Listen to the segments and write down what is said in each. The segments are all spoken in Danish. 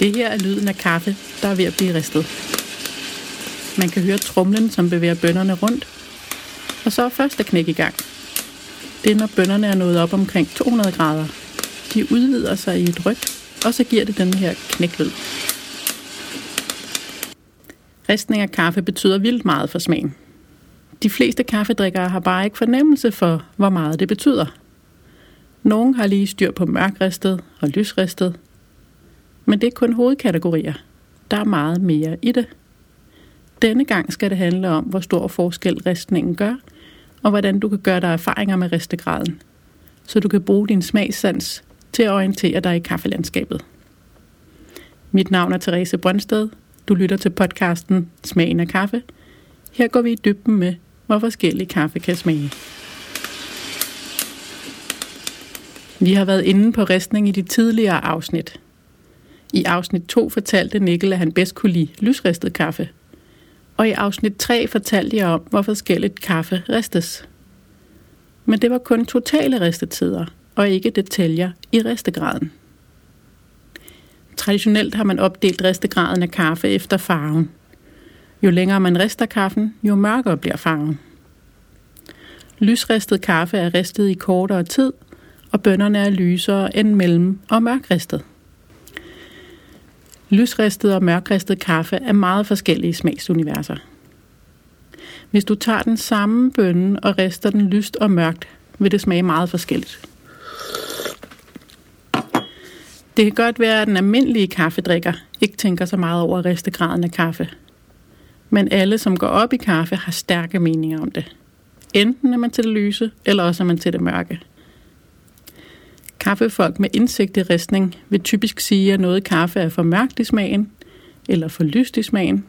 Det her er lyden af kaffe, der er ved at blive ristet. Man kan høre trumlen, som bevæger bønderne rundt. Og så er første knæk i gang. Det er, når bønderne er nået op omkring 200 grader. De udvider sig i et ryg, og så giver det den her knæklyd. Ristning af kaffe betyder vildt meget for smagen. De fleste kaffedrikkere har bare ikke fornemmelse for, hvor meget det betyder. Nogle har lige styr på mørkristet og lysristet, men det er kun hovedkategorier. Der er meget mere i det. Denne gang skal det handle om, hvor stor forskel ristningen gør, og hvordan du kan gøre dig erfaringer med ristegraden, så du kan bruge din smagssans til at orientere dig i kaffelandskabet. Mit navn er Therese Brøndsted. Du lytter til podcasten Smagen af kaffe. Her går vi i dybden med, hvor forskellig kaffe kan smage. Vi har været inde på ristning i de tidligere afsnit. I afsnit 2 fortalte Nikkel, at han bedst kunne lide lysristet kaffe. Og i afsnit 3 fortalte jeg om, hvor forskelligt kaffe ristes. Men det var kun totale ristetider, og ikke detaljer i ristegraden. Traditionelt har man opdelt ristegraden af kaffe efter farven. Jo længere man rister kaffen, jo mørkere bliver farven. Lysristet kaffe er ristet i kortere tid, og bønderne er lysere end mellem- og mørkristet. Lysristet og mørkristet kaffe er meget forskellige smagsuniverser. Hvis du tager den samme bønne og rister den lyst og mørkt, vil det smage meget forskelligt. Det kan godt være, at den almindelige kaffedrikker ikke tænker så meget over ristegraden af kaffe. Men alle, som går op i kaffe, har stærke meninger om det. Enten er man til det lyse, eller også er man til det mørke. Kaffefolk med indsigt i ristning vil typisk sige, at noget kaffe er for mørkt i smagen, eller for lyst i smagen,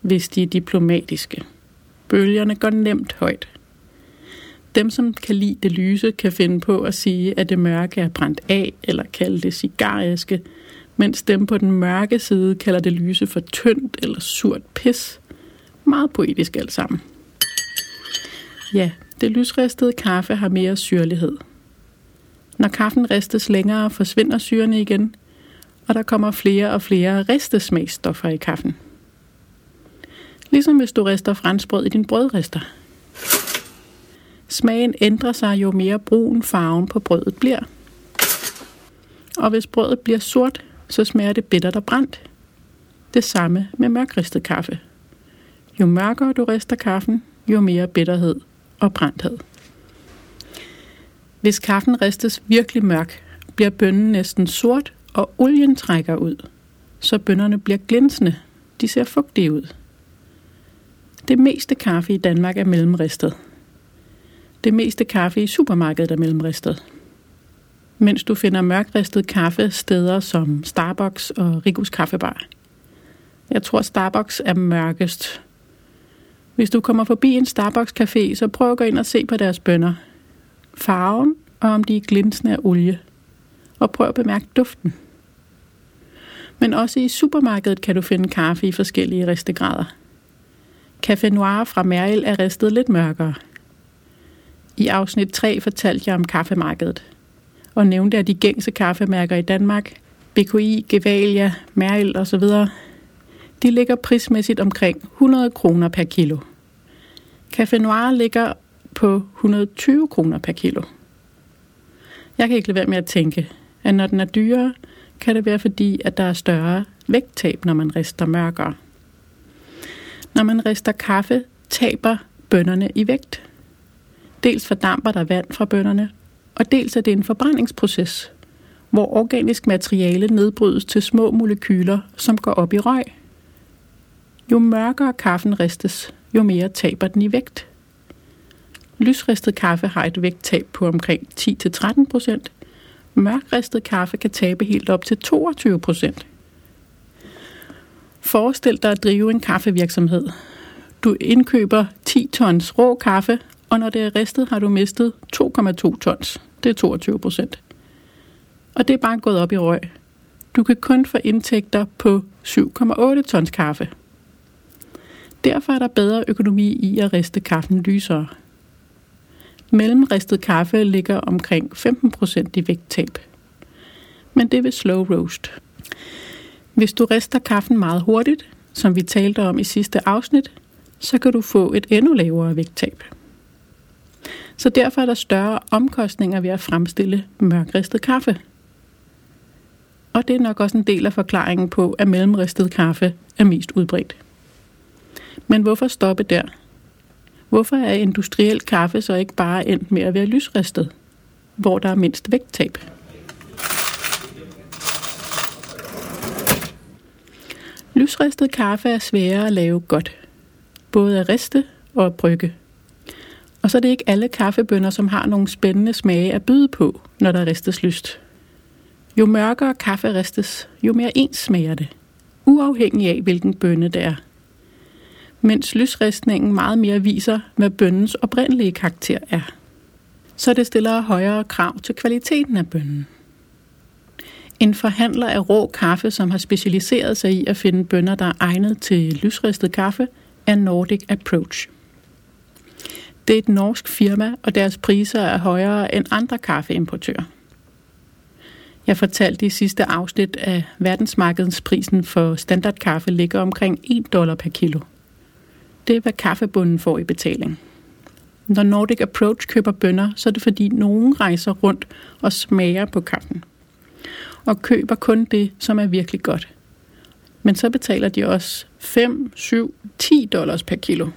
hvis de er diplomatiske. Bølgerne går nemt højt. Dem, som kan lide det lyse, kan finde på at sige, at det mørke er brændt af, eller kalde det cigariske, mens dem på den mørke side kalder det lyse for tyndt eller surt pis. Meget poetisk alt sammen. Ja, det lysristede kaffe har mere syrlighed. Når kaffen ristes længere, forsvinder syrene igen, og der kommer flere og flere ristesmagsstoffer i kaffen. Ligesom hvis du rister franskbrød i din brødrister. Smagen ændrer sig, jo mere brun farven på brødet bliver. Og hvis brødet bliver sort, så smager det bittert og brændt. Det samme med mørkristet kaffe. Jo mørkere du rister kaffen, jo mere bitterhed og brændthed. Hvis kaffen ristes virkelig mørk, bliver bønnen næsten sort, og olien trækker ud, så bønnerne bliver glinsende. De ser fugtige ud. Det meste kaffe i Danmark er mellemristet. Det meste kaffe i supermarkedet er mellemristet. Mens du finder mørkristet kaffe steder som Starbucks og Rigus Kaffebar. Jeg tror Starbucks er mørkest. Hvis du kommer forbi en Starbucks café, så prøv at gå ind og se på deres bønder farven og om de er glinsende af olie. Og prøv at bemærke duften. Men også i supermarkedet kan du finde kaffe i forskellige ristegrader. Café Noir fra Meril er ristet lidt mørkere. I afsnit 3 fortalte jeg om kaffemarkedet, og nævnte, at de gængse kaffemærker i Danmark, BKI, Gevalia, Meril osv., de ligger prismæssigt omkring 100 kroner per kilo. Café Noir ligger på 120 kroner per kilo. Jeg kan ikke lade være med at tænke, at når den er dyrere, kan det være fordi, at der er større vægttab, når man rister mørkere. Når man rister kaffe, taber bønderne i vægt. Dels fordamper der vand fra bønderne, og dels er det en forbrændingsproces, hvor organisk materiale nedbrydes til små molekyler, som går op i røg. Jo mørkere kaffen ristes, jo mere taber den i vægt. Lysristet kaffe har et vægttab på omkring 10-13 procent. Mørkristet kaffe kan tabe helt op til 22 procent. Forestil dig at drive en kaffevirksomhed. Du indkøber 10 tons rå kaffe, og når det er ristet, har du mistet 2,2 tons. Det er 22 procent. Og det er bare gået op i røg. Du kan kun få indtægter på 7,8 tons kaffe. Derfor er der bedre økonomi i at riste kaffen lysere. Mellemristet kaffe ligger omkring 15% i vægttab. Men det vil slow roast. Hvis du rister kaffen meget hurtigt, som vi talte om i sidste afsnit, så kan du få et endnu lavere vægttab. Så derfor er der større omkostninger ved at fremstille mørkristet kaffe. Og det er nok også en del af forklaringen på, at mellemristet kaffe er mest udbredt. Men hvorfor stoppe der? Hvorfor er industriel kaffe så ikke bare endt med at være lysristet, hvor der er mindst vægttab? Lysristet kaffe er sværere at lave godt, både at riste og at brygge. Og så er det ikke alle kaffebønner, som har nogle spændende smage at byde på, når der ristes lyst. Jo mørkere kaffe ristes, jo mere ens smager det, uafhængig af hvilken bønne det er. Mens lysristningen meget mere viser, hvad bønnens oprindelige karakter er. Så det stiller højere krav til kvaliteten af bønnen. En forhandler af rå kaffe, som har specialiseret sig i at finde bønner, der er egnet til lysristet kaffe, er Nordic Approach. Det er et norsk firma, og deres priser er højere end andre kaffeimportører. Jeg fortalte i sidste afsnit, at verdensmarkedsprisen for standardkaffe ligger omkring 1 dollar per kilo. Det er, hvad kaffebunden får i betaling. Når Nordic Approach køber bønder, så er det fordi nogen rejser rundt og smager på kaffen. Og køber kun det, som er virkelig godt. Men så betaler de også 5, 7, 10 dollars per kilo.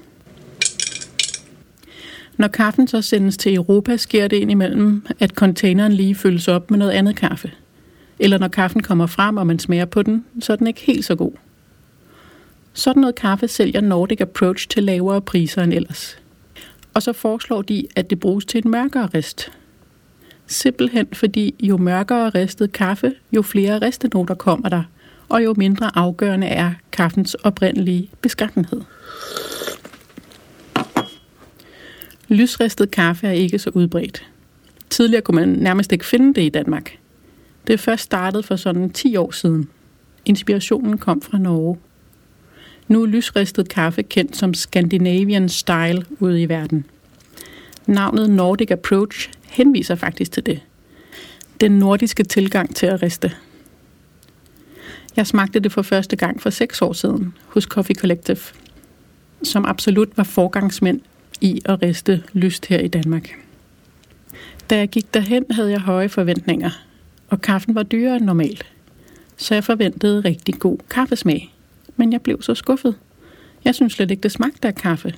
Når kaffen så sendes til Europa, sker det indimellem, at containeren lige fyldes op med noget andet kaffe. Eller når kaffen kommer frem, og man smager på den, så er den ikke helt så god. Sådan noget kaffe sælger Nordic Approach til lavere priser end ellers. Og så foreslår de, at det bruges til en mørkere rist. Simpelthen fordi jo mørkere ristet kaffe, jo flere ristenoter kommer der, og jo mindre afgørende er kaffens oprindelige beskaffenhed. Lysristet kaffe er ikke så udbredt. Tidligere kunne man nærmest ikke finde det i Danmark. Det er først startet for sådan 10 år siden. Inspirationen kom fra Norge. Nu er lysristet kaffe kendt som Scandinavian Style ude i verden. Navnet Nordic Approach henviser faktisk til det. Den nordiske tilgang til at riste. Jeg smagte det for første gang for seks år siden hos Coffee Collective, som absolut var forgangsmænd i at riste lyst her i Danmark. Da jeg gik derhen, havde jeg høje forventninger, og kaffen var dyrere end normalt. Så jeg forventede rigtig god kaffesmag. Men jeg blev så skuffet. Jeg synes slet ikke, det smagte af kaffe.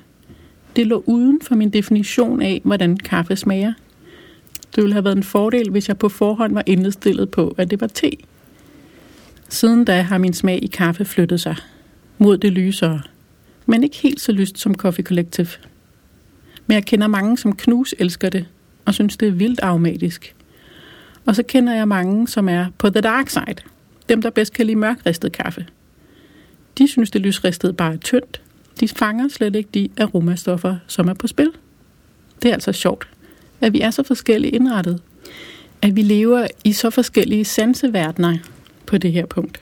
Det lå uden for min definition af, hvordan kaffe smager. Det ville have været en fordel, hvis jeg på forhånd var indstillet på, at det var te. Siden da har min smag i kaffe flyttet sig mod det lysere, men ikke helt så lyst som Coffee Collective. Men jeg kender mange, som knus elsker det, og synes, det er vildt aromatisk. Og så kender jeg mange, som er på the dark side. Dem, der bedst kan lide mørkristet kaffe. De synes, det lysristede bare er tyndt. De fanger slet ikke de aromastoffer, som er på spil. Det er altså sjovt, at vi er så forskellige indrettet. At vi lever i så forskellige sanseverdener på det her punkt.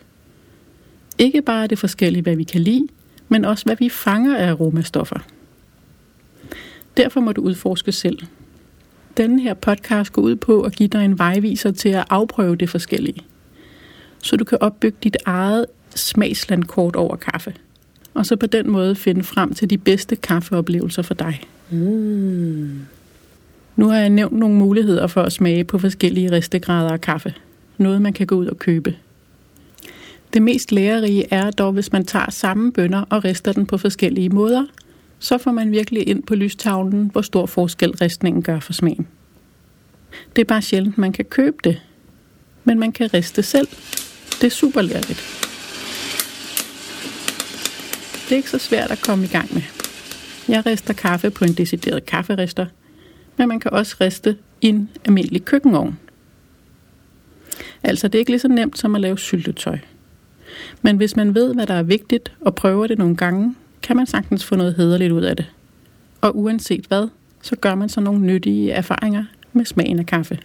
Ikke bare er det forskellige, hvad vi kan lide, men også hvad vi fanger af aromastoffer. Derfor må du udforske selv. Denne her podcast går ud på at give dig en vejviser til at afprøve det forskellige. Så du kan opbygge dit eget smagslandkort over kaffe. Og så på den måde finde frem til de bedste kaffeoplevelser for dig. Mm. Nu har jeg nævnt nogle muligheder for at smage på forskellige ristegrader af kaffe. Noget man kan gå ud og købe. Det mest lærerige er dog, hvis man tager samme bønder og rister den på forskellige måder – så får man virkelig ind på lystavlen, hvor stor forskel ristningen gør for smagen. Det er bare sjældent, man kan købe det, men man kan riste selv. Det er super lærligt. Det er ikke så svært at komme i gang med. Jeg rister kaffe på en decideret kafferister, men man kan også riste i en almindelig køkkenovn. Altså, det er ikke lige så nemt som at lave syltetøj. Men hvis man ved, hvad der er vigtigt, og prøver det nogle gange, kan man sagtens få noget hederligt ud af det. Og uanset hvad, så gør man så nogle nyttige erfaringer med smagen af kaffe.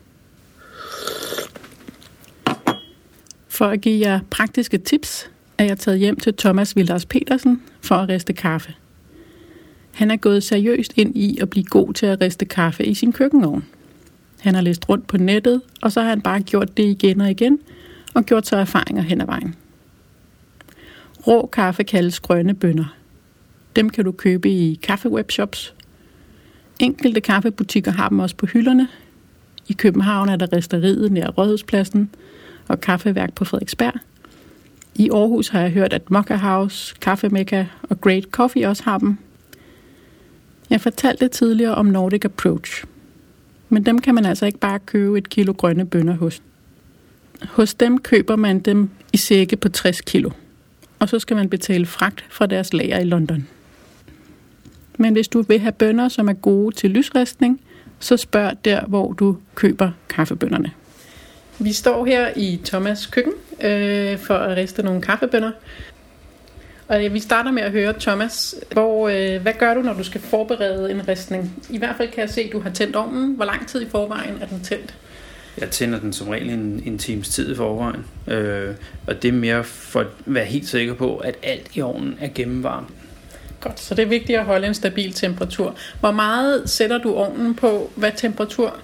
For at give jer praktiske tips, er jeg taget hjem til Thomas Vilders Petersen for at riste kaffe. Han er gået seriøst ind i at blive god til at riste kaffe i sin køkkenovn. Han har læst rundt på nettet, og så har han bare gjort det igen og igen, og gjort sig erfaringer hen ad vejen. Rå kaffe kaldes grønne bønner. Dem kan du købe i kaffewebshops. Enkelte kaffebutikker har dem også på hylderne. I København er der resteriet nær Rådhuspladsen og kaffeværk på Frederiksberg. I Aarhus har jeg hørt, at Mocha House, Kaffe Mecca og Great Coffee også har dem. Jeg fortalte tidligere om Nordic Approach. Men dem kan man altså ikke bare købe et kilo grønne bønner hos. Hos dem køber man dem i sække på 60 kilo. Og så skal man betale fragt fra deres lager i London. Men hvis du vil have bønner, som er gode til lysristning, så spørg der, hvor du køber kaffebønderne. Vi står her i Thomas køkken øh, for at riste nogle kaffebønner. Og vi starter med at høre Thomas, hvor, øh, hvad gør du, når du skal forberede en ristning? I hvert fald kan jeg se, at du har tændt ovnen. Hvor lang tid i forvejen er den tændt? Jeg tænder den som regel en, en times tid i forvejen. Øh, og det er mere for at være helt sikker på, at alt i ovnen er gennemvarmt. Godt, så det er vigtigt at holde en stabil temperatur. Hvor meget sætter du ovnen på? Hvad temperatur?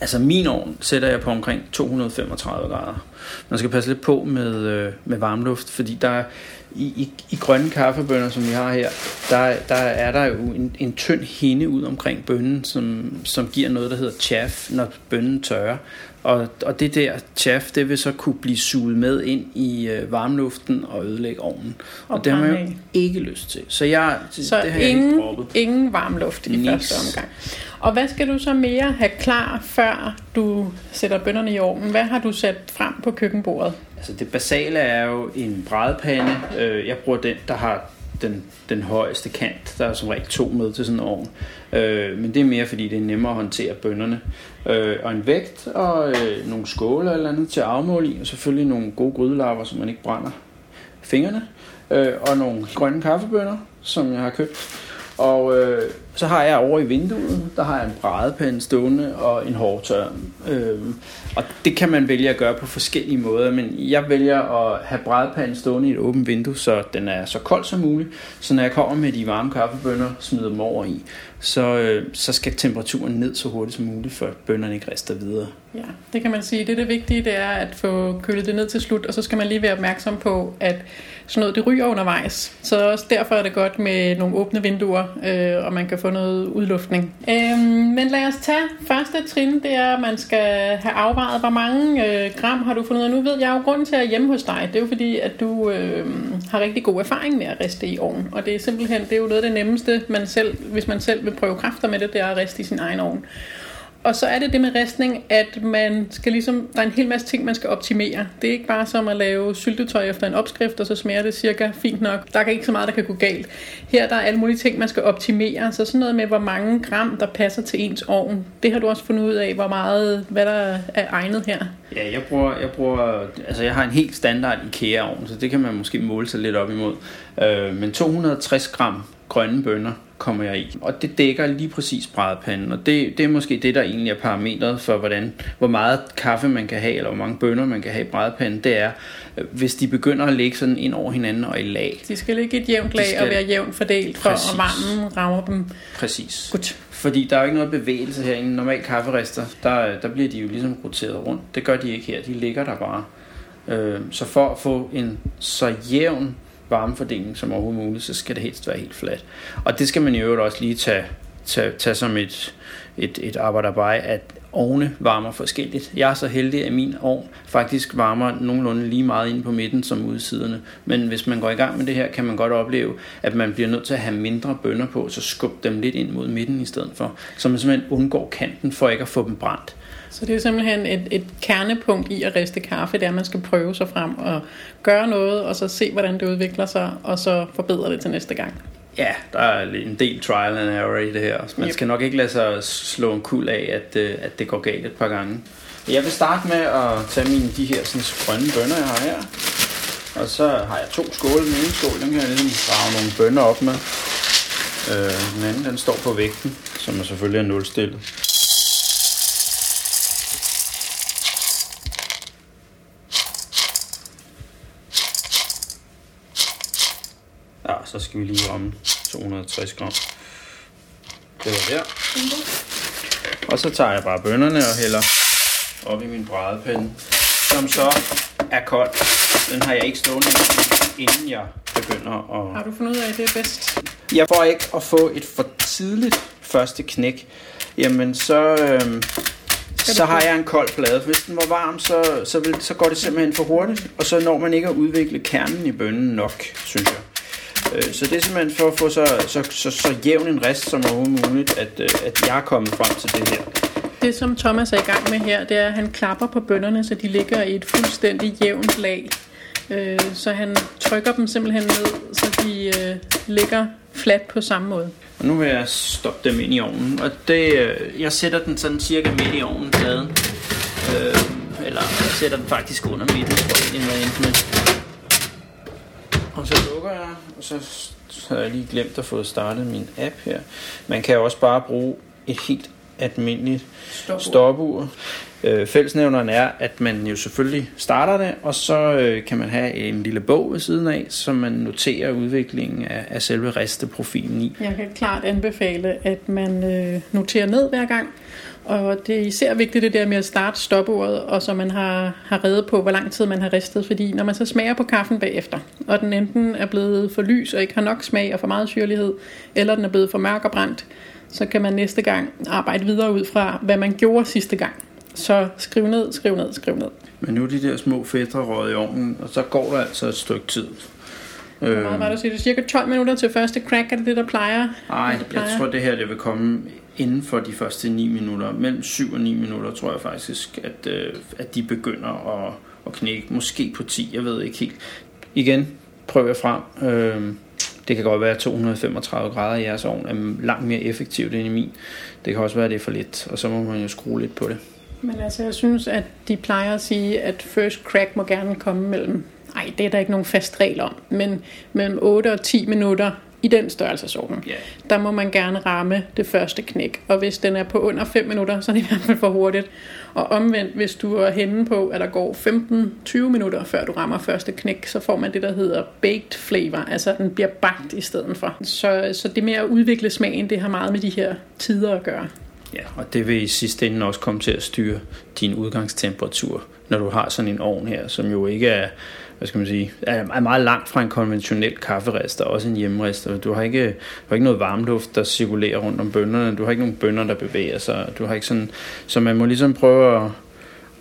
Altså min ovn sætter jeg på omkring 235 grader. Man skal passe lidt på med, øh, med varmluft, fordi der i, i, i grønne kaffebønner, som vi har her, der, der er der jo en, en tynd hinde ud omkring bønnen, som, som giver noget, der hedder chaff, når bønnen tørrer. Og, og det der chaff, det vil så kunne blive suget med ind i øh, varmluften og ødelægge ovnen. Og, og det har man jo ikke lyst til. Så, jeg, så det har ingen, jeg ikke ingen varmluft i Nis. første omgang. Og hvad skal du så mere have klar, før du sætter bønderne i ovnen? Hvad har du sat frem på køkkenbordet? Altså det basale er jo en brædepande. Øh, jeg bruger den, der har den, den højeste kant. Der er som regel to med til sådan en ovn. Øh, men det er mere, fordi det er nemmere at håndtere bønderne. Øh, og en vægt og øh, nogle skåle eller andet til at afmåle i. Og selvfølgelig nogle gode grydelapper, så man ikke brænder fingrene. Øh, og nogle grønne kaffebønner, som jeg har købt. Og øh, så har jeg over i vinduet, der har jeg en brædepande stående og en hårdtør. Øh, og det kan man vælge at gøre på forskellige måder, men jeg vælger at have brædepanden stående i et åbent vindue, så den er så kold som muligt. Så når jeg kommer med de varme kaffebønner, smider dem over i, så, øh, så skal temperaturen ned så hurtigt som muligt, for bønderne ikke rister videre. Ja, det kan man sige. Det, det vigtige det er at få kølet det ned til slut, og så skal man lige være opmærksom på, at sådan noget det ryger undervejs. Så også derfor er det godt med nogle åbne vinduer, øh, og man kan få noget udluftning. Øhm, men lad os tage første trin, det er, at man skal have afvejet, hvor mange øh, gram har du fundet. Og nu ved jeg jo grunden til at hjemme hos dig, det er jo fordi, at du øh, har rigtig god erfaring med at riste i ovnen. Og det er simpelthen, det er jo noget af det nemmeste, man selv, hvis man selv vil prøve kræfter med det, det er at riste i sin egen ovn. Og så er det det med ristning, at man skal ligesom, der er en hel masse ting, man skal optimere. Det er ikke bare som at lave syltetøj efter en opskrift, og så smager det cirka fint nok. Der er ikke så meget, der kan gå galt. Her der er alle mulige ting, man skal optimere. Så sådan noget med, hvor mange gram, der passer til ens ovn. Det har du også fundet ud af, hvor meget, hvad der er egnet her. Ja, jeg bruger, jeg bruger, altså jeg har en helt standard IKEA-ovn, så det kan man måske måle sig lidt op imod. Øh, men 260 gram grønne bønner kommer jeg i. Og det dækker lige præcis brædepanden, og det, det er måske det, der egentlig er parametret for, hvordan, hvor meget kaffe man kan have, eller hvor mange bønner man kan have i brædepanden, det er, øh, hvis de begynder at ligge sådan ind over hinanden og i lag. De skal ligge et jævnt lag skal... og være jævnt fordelt, for præcis. at varmen rammer dem. Præcis. Godt. Fordi der er jo ikke noget bevægelse her i en normal kafferester. Der, der bliver de jo ligesom roteret rundt. Det gør de ikke her. De ligger der bare. Øh, så for at få en så jævn varmefordeling som overhovedet muligt, så skal det helst være helt fladt. Og det skal man i øvrigt også lige tage, tage, tage som et, et, et arbejderbej, at ovne varmer forskelligt. Jeg er så heldig, at min ovn faktisk varmer nogenlunde lige meget inde på midten som udsiderne. Men hvis man går i gang med det her, kan man godt opleve, at man bliver nødt til at have mindre bønder på, så skub dem lidt ind mod midten i stedet for. Så man simpelthen undgår kanten for ikke at få dem brændt. Så det er simpelthen et, et kernepunkt i at riste kaffe, det er, at man skal prøve sig frem og gøre noget, og så se, hvordan det udvikler sig, og så forbedre det til næste gang. Ja, der er en del trial and error i det her. Man yep. skal nok ikke lade sig slå en kul af, at, øh, at det går galt et par gange. Jeg vil starte med at tage mine de her sådan, grønne bønner, jeg har her. Og så har jeg to skåle. Den ene skål, den kan jeg ligesom grave nogle bønner op med. Øh, den anden, den står på vægten, som er selvfølgelig er nulstillet. Så skal vi lige ramme 260 gram. Det var der. Og så tager jeg bare bønnerne og hælder op i min brædepande, som så er kold. Den har jeg ikke stående inden jeg begynder at... Har du fundet ud af, at det er bedst? Jeg får ikke at få et for tidligt første knæk, jamen så, øhm, så har jeg en kold plade. Hvis den var varm, så, så, vil, så går det simpelthen for hurtigt, og så når man ikke at udvikle kernen i bønnen nok, synes jeg. Øh, så det er simpelthen for at få så, så, så, så jævn en rest som overhovedet muligt, at, øh, at jeg er kommet frem til det her. Det, som Thomas er i gang med her, det er, at han klapper på bønderne, så de ligger i et fuldstændig jævnt lag. Øh, så han trykker dem simpelthen ned, så de øh, ligger fladt på samme måde. Og nu vil jeg stoppe dem ind i ovnen. Og det, øh, jeg sætter den sådan cirka midt i ovnen, pladen. Øh, eller jeg sætter den faktisk under midten, tror jeg, med. Og så lukker jeg, og så, har jeg lige glemt at få startet min app her. Man kan også bare bruge et helt almindeligt stopur. stopur. Øh, fællesnævneren er, at man jo selvfølgelig starter det, og så øh, kan man have en lille bog ved siden af, som man noterer udviklingen af, af selve resteprofilen i. Jeg kan klart anbefale, at man øh, noterer ned hver gang, og det er især vigtigt det der med at starte stopordet, og så man har, har reddet på, hvor lang tid man har ristet. Fordi når man så smager på kaffen bagefter, og den enten er blevet for lys og ikke har nok smag og for meget syrlighed, eller den er blevet for mørk og brændt, så kan man næste gang arbejde videre ud fra, hvad man gjorde sidste gang. Så skriv ned, skriv ned, skriv ned. Men nu er de der små fætter røget i ovnen, og så går der altså et stykke tid. Hvor meget var det, siger? Det er cirka 12 minutter til første crack, er det det, der plejer? Nej, jeg tror, det her det vil komme inden for de første 9 minutter. Mellem 7 og 9 minutter, tror jeg faktisk, at, øh, at de begynder at, at knække. Måske på 10, jeg ved ikke helt. Igen, prøv jeg frem. Øh, det kan godt være, at 235 grader i jeres ovn er langt mere effektivt end i min. Det kan også være, at det er for lidt, og så må man jo skrue lidt på det. Men altså, jeg synes, at de plejer at sige, at first crack må gerne komme mellem... Nej, det er der ikke nogen fast regel om, men mellem 8 og 10 minutter i den størrelsesorden, yeah. der må man gerne ramme det første knæk. Og hvis den er på under 5 minutter, så er det i hvert fald for hurtigt. Og omvendt, hvis du er henne på, at der går 15-20 minutter, før du rammer første knæk, så får man det, der hedder baked flavor. Altså, den bliver bagt i stedet for. Så, så det med at udvikle smagen, det har meget med de her tider at gøre. Ja, og det vil i sidste ende også komme til at styre din udgangstemperatur, når du har sådan en ovn her, som jo ikke er hvad skal man sige, er meget langt fra en konventionel kafferester, også en hjemmerester. Du har ikke, du har ikke noget varmluft, der cirkulerer rundt om bønderne. Du har ikke nogen bønder, der bevæger sig. Du har ikke sådan, så man må ligesom prøve at,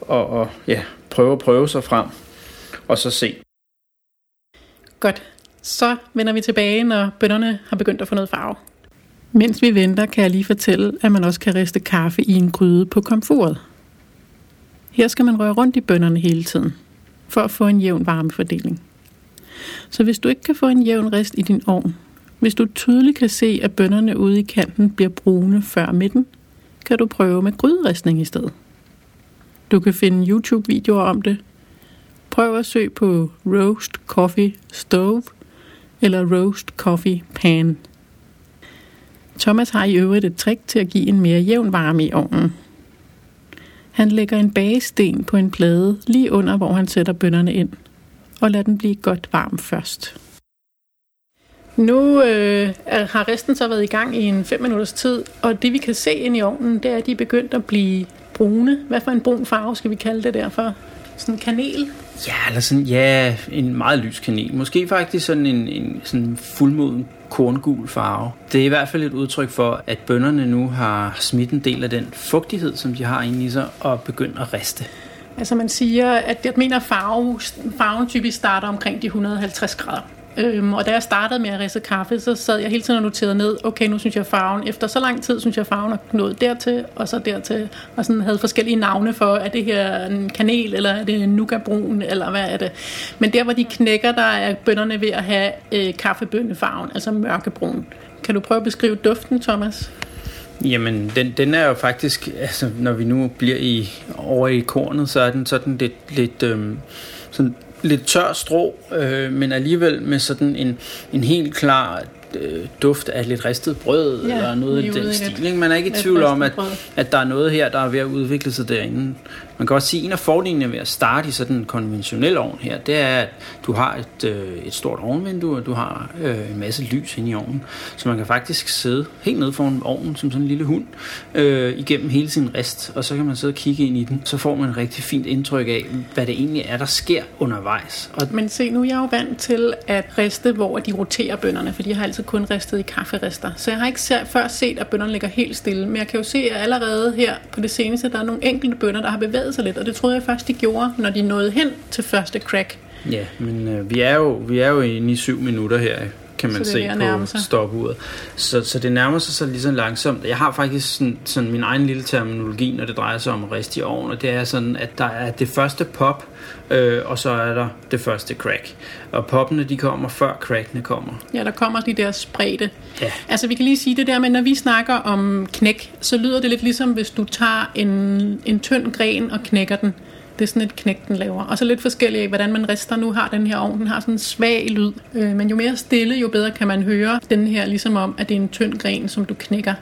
og, og, ja, prøve at prøve sig frem, og så se. Godt. Så vender vi tilbage, når bønderne har begyndt at få noget farve. Mens vi venter, kan jeg lige fortælle, at man også kan riste kaffe i en gryde på komfuret. Her skal man røre rundt i bønderne hele tiden for at få en jævn varmefordeling. Så hvis du ikke kan få en jævn rest i din ovn, hvis du tydeligt kan se, at bønderne ude i kanten bliver brune før midten, kan du prøve med gryderistning i stedet. Du kan finde YouTube-videoer om det. Prøv at søge på Roast Coffee Stove eller Roast Coffee Pan. Thomas har i øvrigt et trick til at give en mere jævn varme i ovnen. Han lægger en bagesten på en plade lige under, hvor han sætter bønderne ind, og lader den blive godt varm først. Nu øh, har resten så været i gang i en 5 minutters tid, og det vi kan se ind i ovnen, det er, at de er begyndt at blive brune. Hvad for en brun farve skal vi kalde det der for? Sådan kanel? Ja, eller sådan, ja, en meget lys kanel. Måske faktisk sådan en, en sådan fuldmoden korngul farve. Det er i hvert fald et udtryk for, at bønderne nu har smidt en del af den fugtighed, som de har inde i sig, og begyndt at riste. Altså man siger, at jeg mener, farve, farven typisk starter omkring de 150 grader. Øhm, og da jeg startede med at riste kaffe, så sad jeg hele tiden og noterede ned, okay, nu synes jeg farven, efter så lang tid, synes jeg farven er nået dertil, og så dertil, og sådan havde forskellige navne for, er det her en kanel, eller er det nougatbrun, eller hvad er det. Men der, hvor de knækker, der er bønderne ved at have øh, kaffebønnefarven, altså mørkebrun. Kan du prøve at beskrive duften, Thomas? Jamen, den, den er jo faktisk, altså, når vi nu bliver i, over i kornet, så er den sådan lidt, lidt øhm, sådan lidt tør strå, øh, men alligevel med sådan en, en helt klar øh, duft af lidt ristet brød ja, eller noget i den stil. Man er ikke i tvivl om, at, at der er noget her, der er ved at udvikle sig derinde. Man kan også sige, at en af fordelene ved at starte i sådan en konventionel ovn her, det er, at du har et, øh, et stort ovnvindue, og du har øh, en masse lys inde i ovnen. Så man kan faktisk sidde helt nede foran ovnen som sådan en lille hund øh, igennem hele sin rest, og så kan man sidde og kigge ind i den. Så får man et rigtig fint indtryk af, hvad det egentlig er, der sker undervejs. Og Men se, nu er jeg jo vant til at riste, hvor de roterer bønderne, for de har altid kun ristet i kafferister. Så jeg har ikke før set, at bønderne ligger helt stille. Men jeg kan jo se, at allerede her på det seneste, der er nogle enkelte bønder, der har bevæget sig lidt, og det troede jeg først, de gjorde, når de nåede hen til første crack. Ja, men øh, vi, er jo, vi er jo inde i syv minutter her, kan man se på stopuret. Så, så det nærmer sig så lige så langsomt. Jeg har faktisk sådan, sådan min egen lille terminologi, når det drejer sig om rist i ovnen, og det er sådan, at der er det første pop, øh, og så er der det første crack. Og poppene, de kommer før crackene kommer. Ja, der kommer de der spredte. Ja. Altså, vi kan lige sige det der med, når vi snakker om knæk, så lyder det lidt ligesom, hvis du tager en, en tynd gren og knækker den. Det er sådan et knæk, den laver. Og så lidt forskelligt af, hvordan man rister. Nu har den her ovn, den har sådan en svag lyd. Øh, men jo mere stille, jo bedre kan man høre den her, ligesom om, at det er en tynd gren, som du knækker.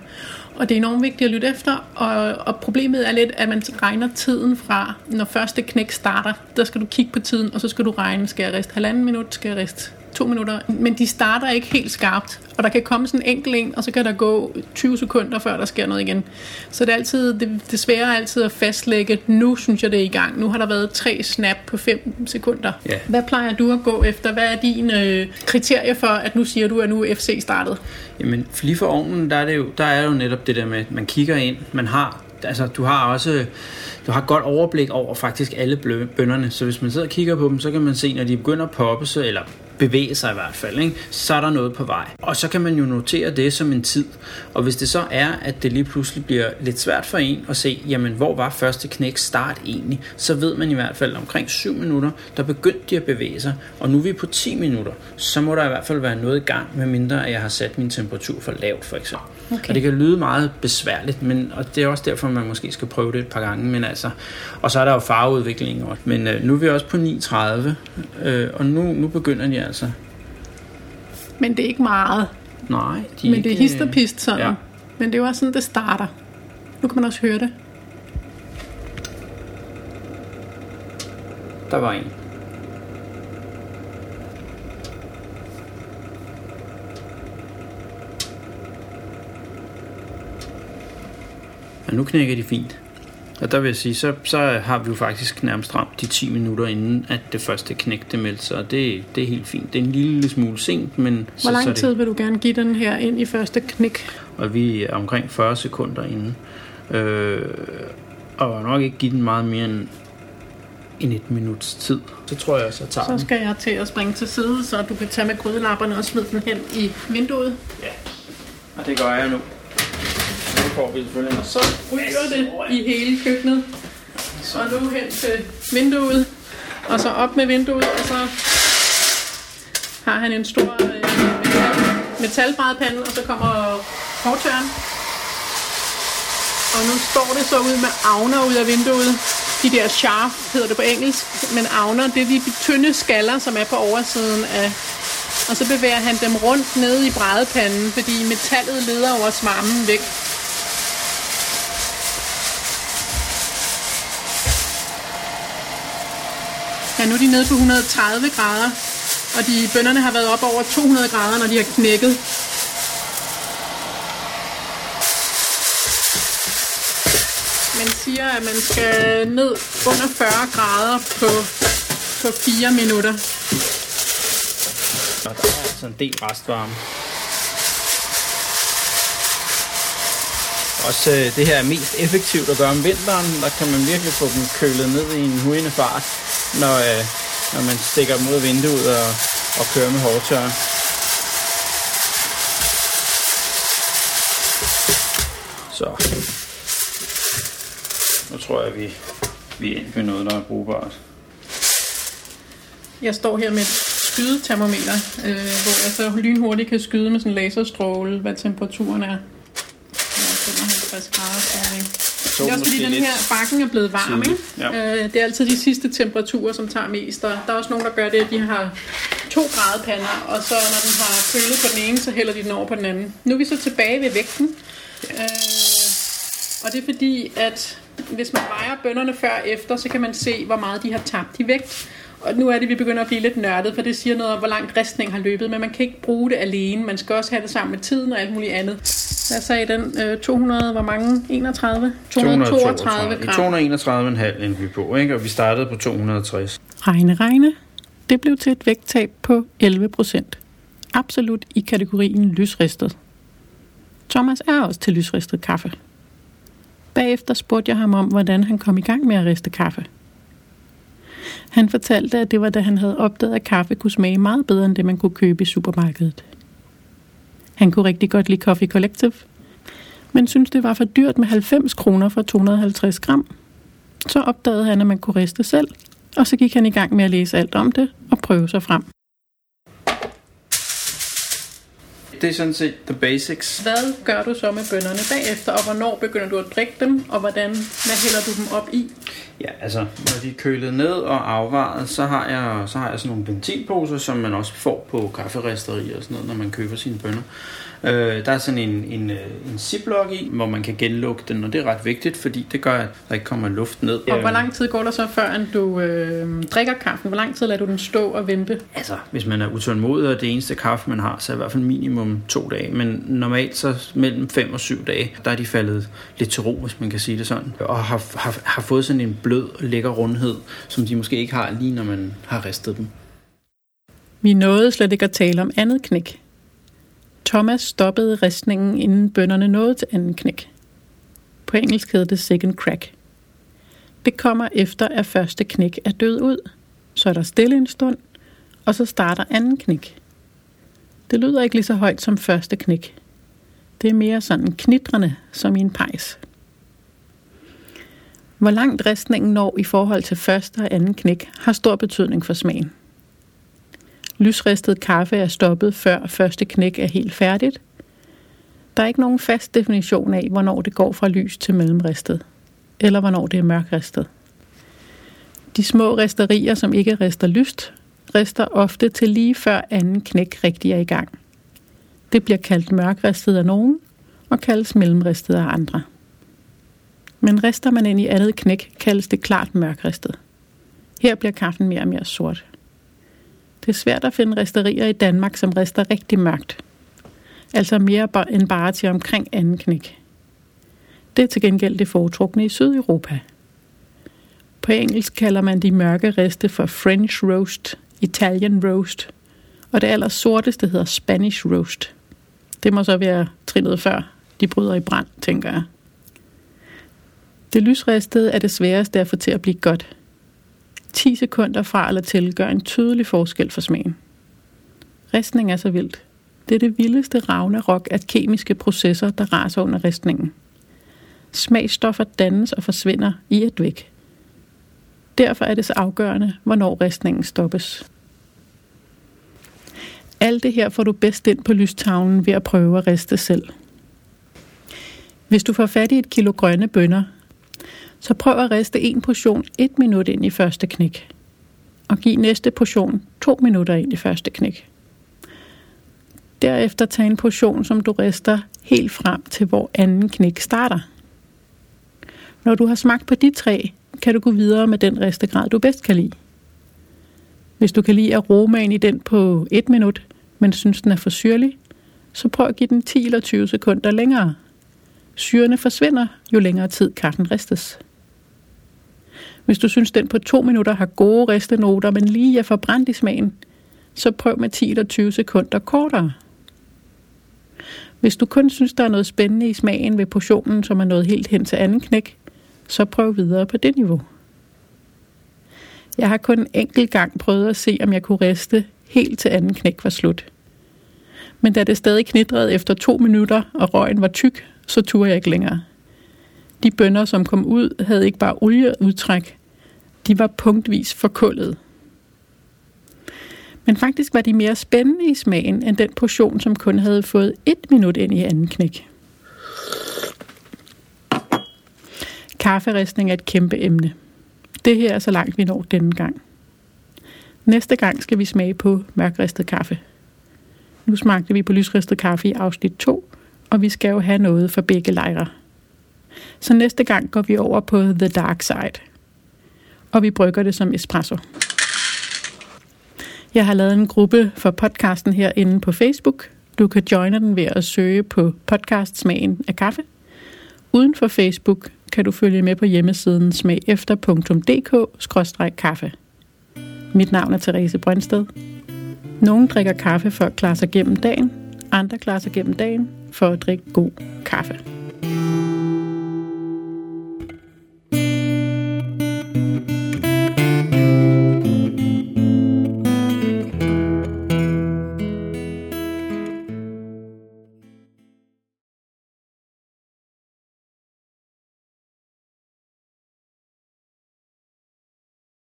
Og det er enormt vigtigt at lytte efter, og, og problemet er lidt, at man regner tiden fra, når første knæk starter, der skal du kigge på tiden, og så skal du regne, skal jeg riste halvanden minut, skal jeg riste to minutter, men de starter ikke helt skarpt, og der kan komme sådan en enkelt en, og så kan der gå 20 sekunder, før der sker noget igen. Så det er altid, det, det svære er altid at fastlægge, nu synes jeg det er i gang, nu har der været tre snap på 5 sekunder. Ja. Hvad plejer du at gå efter? Hvad er dine øh, kriterier for, at nu siger du, at nu er FC startet? Jamen, lige for ovnen, der er, det jo, der er jo netop det der med, at man kigger ind, man har altså, du har også du har godt overblik over faktisk alle bønderne, så hvis man sidder og kigger på dem, så kan man se, når de begynder at poppe sig, eller bevæge sig i hvert fald, ikke? så er der noget på vej. Og så kan man jo notere det som en tid. Og hvis det så er, at det lige pludselig bliver lidt svært for en at se, jamen hvor var første knæk start egentlig, så ved man i hvert fald omkring 7 minutter, der begyndte de at bevæge sig. Og nu er vi på 10 minutter, så må der i hvert fald være noget i gang, medmindre at jeg har sat min temperatur for lavt for eksempel. Okay. Og det kan lyde meget besværligt, men, og det er også derfor, man måske skal prøve det et par gange. Men altså, og så er der jo farveudvikling også. Men øh, nu er vi også på 9.30, øh, og nu, nu begynder de altså. Men det er ikke meget. Nej. De Men det er histerpist sådan. Ja. Men det er jo også sådan, det starter. Nu kan man også høre det. Der var en. Og nu knækker de fint. Og der vil jeg sige, så, så har vi jo faktisk nærmest ramt de 10 minutter inden, at det første knæk det meldte sig. Og det, det er helt fint. Det er en lille smule sent, men... Hvor så, lang så tid det... vil du gerne give den her ind i første knæk? Og vi er omkring 40 sekunder inden. Øh, og nok ikke give den meget mere end en et minuts tid. Så tror jeg, så tager Så skal jeg til at springe til side, så du kan tage med grydelapperne og smide den hen i vinduet. Ja, og det gør jeg nu får vi selvfølgelig. Og så ryger det i hele køkkenet. Og nu hen til vinduet. Og så op med vinduet, og så har han en stor øh, metal, metalbrædpande, og så kommer hårdtøren. Og nu står det så ud med avner ud af vinduet. De der sharp hedder det på engelsk, men avner, det er de tynde skaller, som er på oversiden af og så bevæger han dem rundt ned i brædepanden, fordi metallet leder over svarmen væk. Nu er de nede på 130 grader, og de bønderne har været op over 200 grader, når de har knækket. Man siger, at man skal ned under 40 grader på, på 4 minutter. Og der er altså en del restvarme. Også øh, det her er mest effektivt at gøre om vinteren. Der kan man virkelig få dem kølet ned i en hurende fart når, øh, når man stikker dem ud af vinduet og, og kører med hårdtørren. Så. Nu tror jeg, vi, vi er med noget, der er brugbart. Jeg står her med et skydetermometer, øh, hvor jeg så lynhurtigt kan skyde med sådan en laserstråle, hvad temperaturen er. 55 grader så det er også fordi, den her bakken er blevet varm. Ikke? Ja. Øh, det er altid de sidste temperaturer, som tager mest. Og der er også nogen, der gør det, at de har to grader pander, og så når den har kølet på den ene, så hælder de den over på den anden. Nu er vi så tilbage ved vægten. Ja. Øh, og det er fordi, at Hvis man vejer bønderne før og efter, så kan man se, hvor meget de har tabt i vægt. Og nu er det, vi begynder at blive lidt nørdet, for det siger noget om, hvor langt ristning har løbet, men man kan ikke bruge det alene. Man skal også have det sammen med tiden og alt muligt andet. Hvad sagde den? Øh, 200, hvor mange? 31? 232 gram. 231,5 endte vi på, ikke? og vi startede på 260. Regne, regne. Det blev til et vægttab på 11 procent. Absolut i kategorien lysristet. Thomas er også til lysristet kaffe. Bagefter spurgte jeg ham om, hvordan han kom i gang med at riste kaffe. Han fortalte, at det var da han havde opdaget, at kaffe kunne smage meget bedre end det, man kunne købe i supermarkedet. Han kunne rigtig godt lide Coffee Collective, men syntes, det var for dyrt med 90 kroner for 250 gram. Så opdagede han, at man kunne riste selv, og så gik han i gang med at læse alt om det og prøve sig frem. Det er sådan set the basics. Hvad gør du så med bønderne bagefter, og hvornår begynder du at drikke dem, og hvordan, hvad hælder du dem op i? Ja, altså, når de er kølet ned og afvaret, så har jeg, så har jeg sådan nogle ventilposer, som man også får på kafferisterier og sådan noget, når man køber sine bønner. Øh, der er sådan en, en, øh, en ziplock i, hvor man kan genlukke den, og det er ret vigtigt, fordi det gør, at der ikke kommer luft ned. Og hvor lang tid går der så, før du øh, drikker kaffen? Hvor lang tid lader du den stå og vente? Altså, hvis man er utålmodig, og det eneste kaffe, man har, så er i hvert fald minimum to dage. Men normalt så mellem 5 og 7 dage, der er de faldet lidt til ro, hvis man kan sige det sådan. Og har, har, har fået sådan en blød, lækker rundhed, som de måske ikke har lige når man har ristet dem. Vi nåede slet ikke at tale om andet knæk. Thomas stoppede ristningen, inden bønderne nåede til anden knæk. På engelsk hedder det second crack. Det kommer efter, at første knæk er død ud. Så er der stille en stund, og så starter anden knæk. Det lyder ikke lige så højt som første knæk. Det er mere sådan knitrende, som i en pejs. Hvor langt ristningen når i forhold til første og anden knæk, har stor betydning for smagen. Lysristet kaffe er stoppet før første knæk er helt færdigt. Der er ikke nogen fast definition af, hvornår det går fra lys til mellemristet, eller hvornår det er mørkristet. De små risterier, som ikke rister lyst, rister ofte til lige før anden knæk rigtig er i gang. Det bliver kaldt mørkristet af nogen, og kaldes mellemristet af andre. Men rister man ind i andet knæk, kaldes det klart mørkristet. Her bliver kaffen mere og mere sort. Det er svært at finde risterier i Danmark, som rister rigtig mørkt. Altså mere end bare til omkring anden knæk. Det er til gengæld det foretrukne i Sydeuropa. På engelsk kalder man de mørke riste for French roast, Italian roast, og det aller sorteste hedder Spanish roast. Det må så være trinnet før. De bryder i brand, tænker jeg. Det lysristede er det sværeste at få til at blive godt. 10 sekunder fra eller til gør en tydelig forskel for smagen. Ristning er så vildt. Det er det vildeste ragnarok af kemiske processer, der raser under ristningen. Smagsstoffer dannes og forsvinder i et væk. Derfor er det så afgørende, hvornår ristningen stoppes. Alt det her får du bedst ind på lystavlen ved at prøve at riste selv. Hvis du får fat i et kilo grønne bønner, så prøv at riste en portion et minut ind i første knæk. Og giv næste portion to minutter ind i første knæk. Derefter tag en portion, som du rister helt frem til, hvor anden knæk starter. Når du har smagt på de tre, kan du gå videre med den ristegrad, du bedst kan lide. Hvis du kan lide aromaen i den på et minut, men synes den er for syrlig, så prøv at give den 10 eller 20 sekunder længere. Syrene forsvinder, jo længere tid kaffen ristes. Hvis du synes, den på to minutter har gode ristenoter, men lige er forbrændt i smagen, så prøv med 10 eller 20 sekunder kortere. Hvis du kun synes, der er noget spændende i smagen ved portionen, som er noget helt hen til anden knæk, så prøv videre på det niveau. Jeg har kun en enkelt gang prøvet at se, om jeg kunne riste helt til anden knæk var slut. Men da det stadig knitrede efter to minutter, og røgen var tyk, så turde jeg ikke længere. De bønder, som kom ud, havde ikke bare olieudtræk, de var punktvis forkullet. Men faktisk var de mere spændende i smagen end den portion, som kun havde fået et minut ind i anden knæk. Kafferistning er et kæmpe emne. Det her er så langt vi når denne gang. Næste gang skal vi smage på mørkristet kaffe. Nu smagte vi på lysristet kaffe i afsnit 2, og vi skal jo have noget for begge lejre. Så næste gang går vi over på The Dark Side. Og vi brygger det som espresso. Jeg har lavet en gruppe for podcasten herinde på Facebook. Du kan joine den ved at søge på podcast Smagen af kaffe. Uden for Facebook kan du følge med på hjemmesiden smagefter.dk-kaffe. Mit navn er Therese Brøndsted. Nogle drikker kaffe for at klare sig gennem dagen, andre klarer sig gennem dagen for at drikke god kaffe.